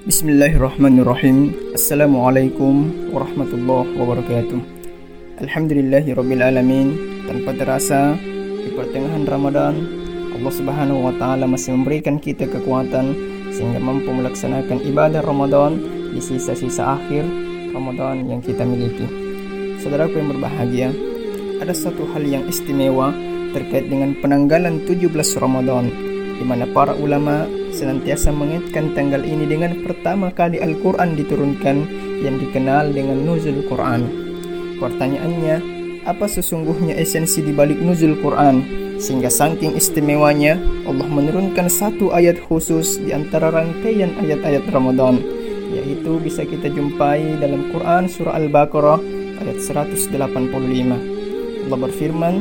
Bismillahirrahmanirrahim. Assalamualaikum warahmatullahi wabarakatuh. Alhamdulillahirrabbilalamin Tanpa terasa Di pertengahan Ramadan Allah subhanahu wa ta'ala masih memberikan kita kekuatan Sehingga mampu melaksanakan ibadah Ramadan Di sisa-sisa akhir Ramadan yang kita miliki. Saudaraku yang berbahagia Ada satu hal yang istimewa Terkait dengan penanggalan 17 Ramadan di mana para ulama senantiasa mengaitkan tanggal ini dengan pertama kali Al-Quran diturunkan yang dikenal dengan Nuzul Quran. Pertanyaannya, apa sesungguhnya esensi di balik Nuzul Quran? Sehingga saking istimewanya, Allah menurunkan satu ayat khusus di antara rangkaian ayat-ayat Ramadan, yaitu bisa kita jumpai dalam Quran Surah Al-Baqarah ayat 185. Allah berfirman,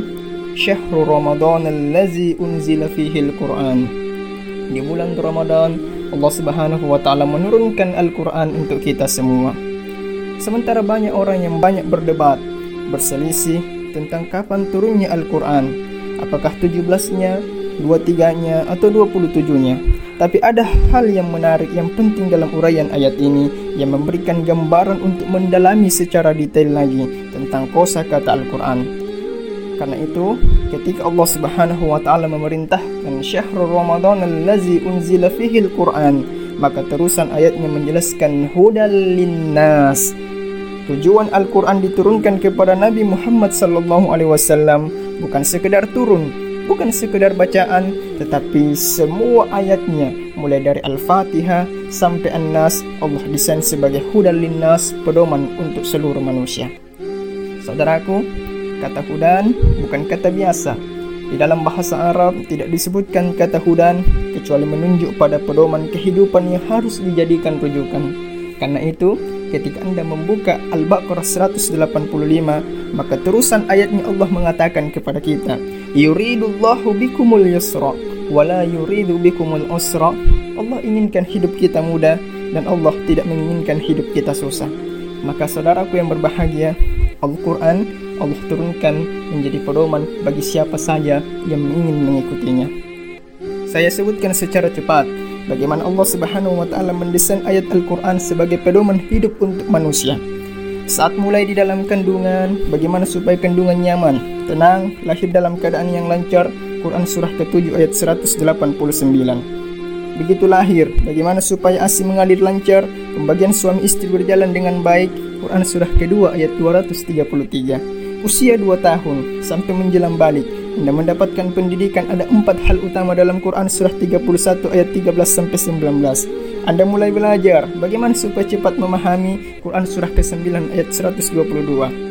Syahrul Ramadan allazi unzila fihi al-Quran. Di bulan Ramadan, Allah Subhanahu wa taala menurunkan Al-Quran untuk kita semua. Sementara banyak orang yang banyak berdebat, berselisih tentang kapan turunnya Al-Quran. Apakah 17-nya, 23-nya, atau 27-nya. Tapi ada hal yang menarik yang penting dalam uraian ayat ini yang memberikan gambaran untuk mendalami secara detail lagi tentang kosa kata Al-Quran. Karena itu, ketika Allah Subhanahu wa taala memerintahkan syahrul Ramadan allazi unzila fihi al-Qur'an, maka terusan ayatnya menjelaskan hudal linnas. Tujuan Al-Qur'an diturunkan kepada Nabi Muhammad sallallahu alaihi wasallam bukan sekedar turun, bukan sekedar bacaan, tetapi semua ayatnya mulai dari Al-Fatihah sampai An-Nas Allah desain sebagai hudal linnas, pedoman untuk seluruh manusia. Saudaraku, Kata hudan bukan kata biasa. Di dalam bahasa Arab tidak disebutkan kata hudan kecuali menunjuk pada pedoman kehidupan yang harus dijadikan rujukan. Karena itu, ketika Anda membuka Al-Baqarah 185, maka terusan ayatnya Allah mengatakan kepada kita, Yuridullahu bikumul yusra wala yuridu bikumul usra. Allah inginkan hidup kita mudah dan Allah tidak menginginkan hidup kita susah. Maka saudaraku yang berbahagia, Al-Quran Allah turunkan menjadi pedoman bagi siapa saja yang ingin mengikutinya. Saya sebutkan secara cepat bagaimana Allah Subhanahu wa taala mendesain ayat Al-Qur'an sebagai pedoman hidup untuk manusia. Saat mulai di dalam kandungan, bagaimana supaya kandungan nyaman, tenang, lahir dalam keadaan yang lancar, Quran surah ke-7 ayat 189. Begitu lahir, bagaimana supaya ASI mengalir lancar, pembagian suami istri berjalan dengan baik, Quran surah kedua ayat 233 usia 2 tahun sampai menjelang balik. Anda mendapatkan pendidikan ada empat hal utama dalam Quran surah 31 ayat 13 sampai 19 Anda mulai belajar bagaimana supaya cepat memahami Quran surah ke-9 ayat 122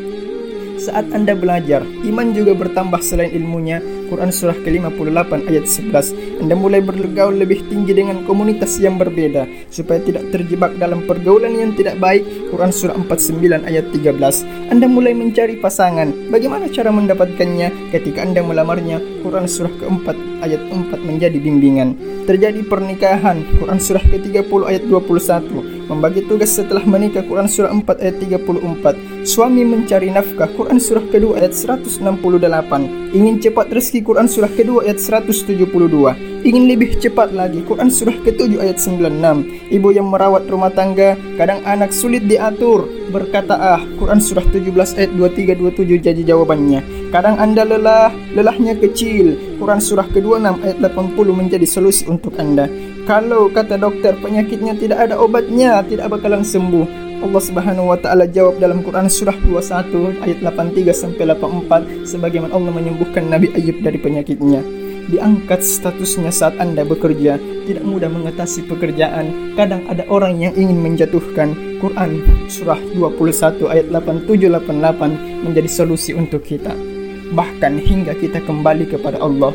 saat Anda belajar, iman juga bertambah selain ilmunya. Quran surah ke-58 ayat 11. Anda mulai bergaul lebih tinggi dengan komunitas yang berbeda supaya tidak terjebak dalam pergaulan yang tidak baik. Quran surah 49 ayat 13. Anda mulai mencari pasangan. Bagaimana cara mendapatkannya? Ketika Anda melamarnya, Quran surah ke-4 ayat 4 menjadi bimbingan. Terjadi pernikahan. Quran surah ke-30 ayat 21 Membagi tugas setelah menikah Quran Surah 4 ayat 34 Suami mencari nafkah Quran Surah kedua ayat 168 Ingin cepat rezeki Quran Surah kedua ayat 172 Ingin lebih cepat lagi Quran Surah ke-7 ayat 96 Ibu yang merawat rumah tangga Kadang anak sulit diatur. Berkata ah Quran Surah 17 ayat 23-27 jadi jawabannya. Kadang anda lelah Lelahnya kecil. Quran Surah ke-26 ayat 80 menjadi solusi untuk anda. Kalau kata dokter penyakitnya tidak ada obatnya, tidak bakalan sembuh. Allah Subhanahu wa taala jawab dalam Quran surah 21 ayat 83 sampai 84 sebagaimana Allah menyembuhkan Nabi Ayub dari penyakitnya. Diangkat statusnya saat Anda bekerja, tidak mudah mengatasi pekerjaan. Kadang ada orang yang ingin menjatuhkan Quran surah 21 ayat 87 88 menjadi solusi untuk kita. Bahkan hingga kita kembali kepada Allah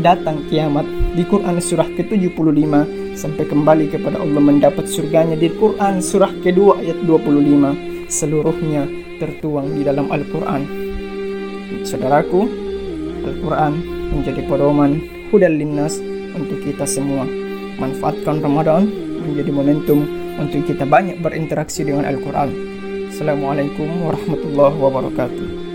datang kiamat di Quran surah ke-75 sampai kembali kepada Allah mendapat surganya di Quran surah kedua ayat 25 seluruhnya tertuang di dalam Al-Quran. Saudaraku Al-Quran menjadi pedoman hudal linnas untuk kita semua. Manfaatkan Ramadan menjadi momentum untuk kita banyak berinteraksi dengan Al-Quran. Assalamualaikum warahmatullahi wabarakatuh